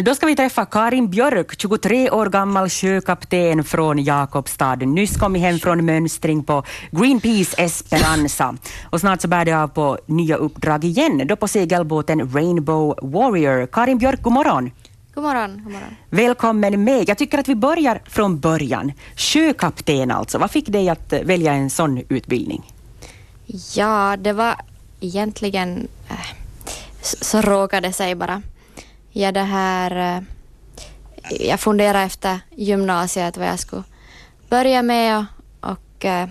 då ska vi träffa Karin Björk, 23 år gammal sjökapten från Jakobstad. Nyss kommit hem från mönstring på Greenpeace Esperanza. Och snart så bär det av på nya uppdrag igen, då på segelbåten Rainbow Warrior. Karin Björk, god morgon. God morgon, god morgon. Välkommen med. Jag tycker att vi börjar från början. Sjökapten alltså, vad fick dig att välja en sån utbildning? Ja, det var egentligen äh, så råkade det sig bara. Ja, det här... Eh, jag funderade efter gymnasiet vad jag skulle börja med och, och, eh,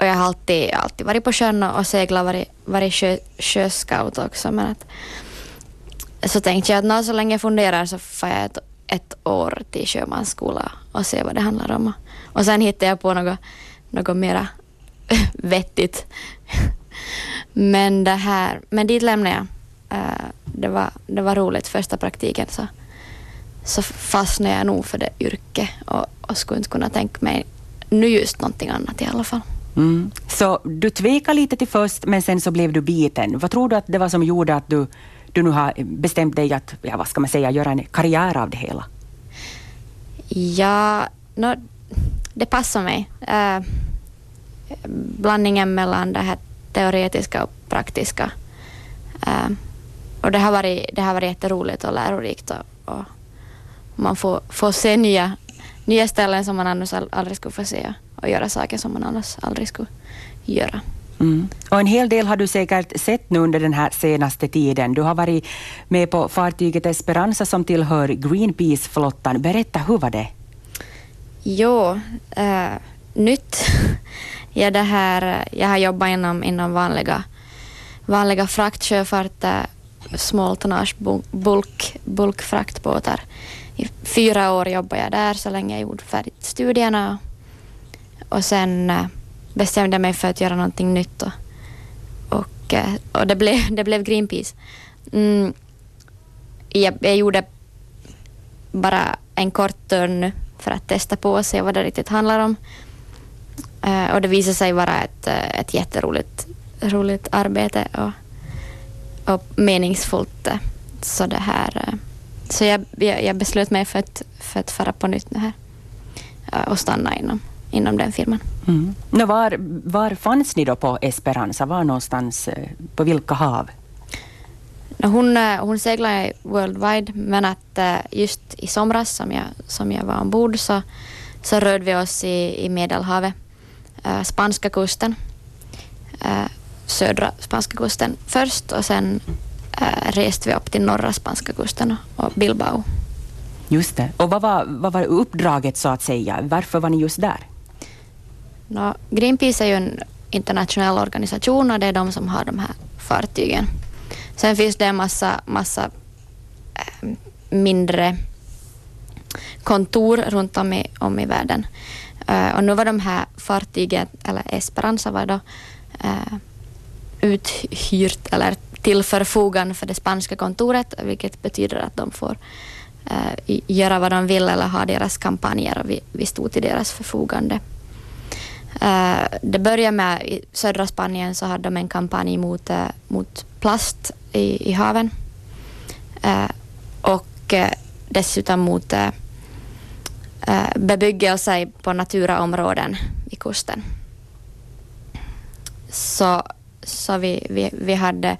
och jag har alltid, alltid varit på sjön och, seglat, varit, varit sjö, sjöscout också. Men att, så tänkte jag att så länge jag funderar så får jag ett, ett år till sjömansskola och se vad det handlar om. Och sen hittade jag på något, något mera vettigt. men, det här, men dit lämnade jag. Uh, det, var, det var roligt första praktiken så, så fastnade jag nog för det yrket och, och skulle inte kunna tänka mig nu just någonting annat i alla fall. Mm. Så du tvekade lite till först men sen så blev du biten. Vad tror du att det var som gjorde att du du nu har bestämt dig att, ja, vad ska man säga, göra en karriär av det hela? Ja, no, det passar mig. Uh, blandningen mellan det här teoretiska och praktiska. Uh, och det har, varit, det har varit jätteroligt och lärorikt och, och man får, får se nya, nya ställen som man annars aldrig skulle få se och göra saker som man annars aldrig skulle göra. Mm. Och en hel del har du säkert sett nu under den här senaste tiden. Du har varit med på fartyget Esperanza som tillhör Greenpeace-flottan. Berätta, hur var det? Jo, äh, nytt. ja, det här, jag har jobbat inom, inom vanliga, vanliga fraktsjöfart, small tonnage bulk, bulkfraktbåtar. I fyra år jobbade jag där så länge jag gjorde färdigt studierna. Och sen eh, bestämde jag mig för att göra någonting nytt och, och, eh, och det, blev, det blev Greenpeace. Mm, jag, jag gjorde bara en kort turn för att testa på och se vad det riktigt handlar om. Uh, och det visade sig vara ett, ett jätteroligt roligt arbete och, och meningsfullt. Så, det här, så jag, jag, jag beslöt mig för att, för att fara på nytt nu här och stanna inom inom den firman. Mm. No, var, var fanns ni då på Esperanza? Var någonstans, eh, på vilka hav? No, hon, eh, hon seglade worldwide men att eh, just i somras som jag, som jag var ombord så, så rörde vi oss i, i Medelhavet, spanska kusten, södra spanska kusten först och sen reste vi upp till norra spanska kusten och Bilbao. Just det. Och vad var, vad var uppdraget så att säga? Varför var ni just där? No, Greenpeace är ju en internationell organisation och det är de som har de här fartygen. Sen finns det en massa, massa äh, mindre kontor runt om i, om i världen. Uh, och nu var de här fartygen, eller Esperanza var då uh, uthyrt eller till förfogan för det spanska kontoret, vilket betyder att de får uh, göra vad de vill eller ha deras kampanjer och vi, vi stod till deras förfogande. Uh, det började med i södra Spanien så hade de en kampanj mot, uh, mot plast i, i haven. Uh, och dessutom mot bebyggelse på naturaområden vid kusten. Så, så vi, vi, vi hade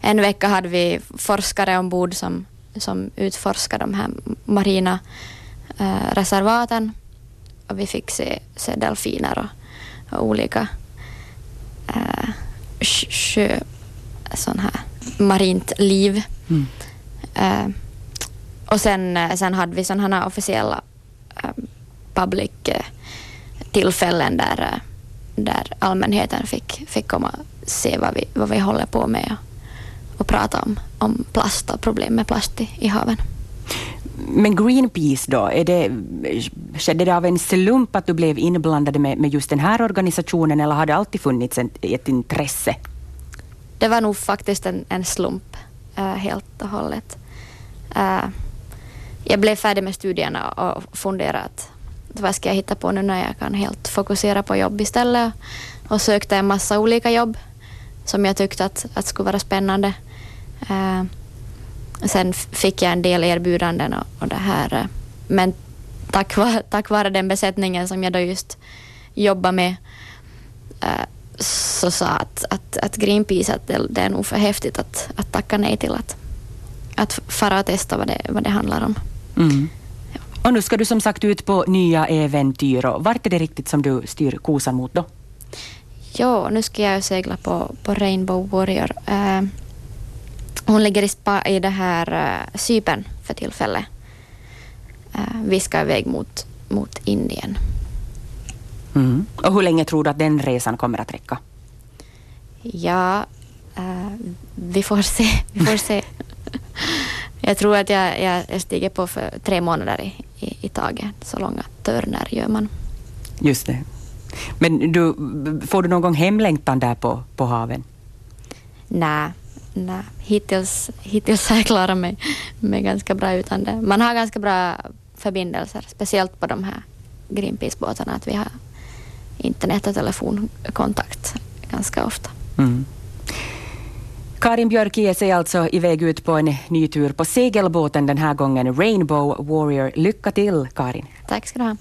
en vecka hade vi forskare ombord som, som utforskade de här marina reservaten och vi fick se, se delfiner och olika äh, sjö, sån här marint liv. Mm. Äh, och sen, äh, sen hade vi sådana här officiella äh, public äh, tillfällen där, där allmänheten fick, fick komma och se vad vi, vad vi håller på med och, prata om, om plast och problem med plast i, i haven. Men Greenpeace då, är det, skedde det av en slump att du blev inblandad med, med just den här organisationen eller har det alltid funnits en, ett intresse? Det var nog faktiskt en, en slump uh, helt och hållet. Uh, jag blev färdig med studierna och funderade att vad ska jag hitta på nu när jag kan helt fokusera på jobb istället och sökte en massa olika jobb som jag tyckte att, att skulle vara spännande. Uh, sen fick jag en del erbjudanden och, och det här. Eh, men tack vare, tack vare den besättningen som jag då just jobbar med äh, så sa att, att, att Greenpeace att det, det, är nog för häftigt att, att tacka nej till att, att fara och testa vad det, vad det handlar om. Mm. Ja. Och nu ska du som sagt ut på nya äventyr. Och vart är det riktigt som du styr kosan mot då? Ja, nu ska jag segla på, på Rainbow Warrior. Uh, hon ligger i, spa, i det här uh, Cypern för tillfället. Uh, vi ska iväg mot, mot Indien. Mm. Och hur länge tror du att den resan kommer att räcka? Ja, uh, vi får se. Vi får se. jag tror att jag, jag, stiger på för tre månader i, i, i taget. Så långa törnar gör man. Just det. Men du, får du någon gång hemlängtan där på, på haven? Nej, nej. Hittills, hittills har jag klarat mig, mig ganska bra utan det. Man har ganska bra förbindelser, speciellt på de här Greenpeace-båtarna. Att vi har internet och telefonkontakt ganska ofta. Mm. Karin Björk ger sig alltså iväg ut på en ny tur på segelbåten den här gången, Rainbow Warrior. Lycka till Karin! Tack ska du ha.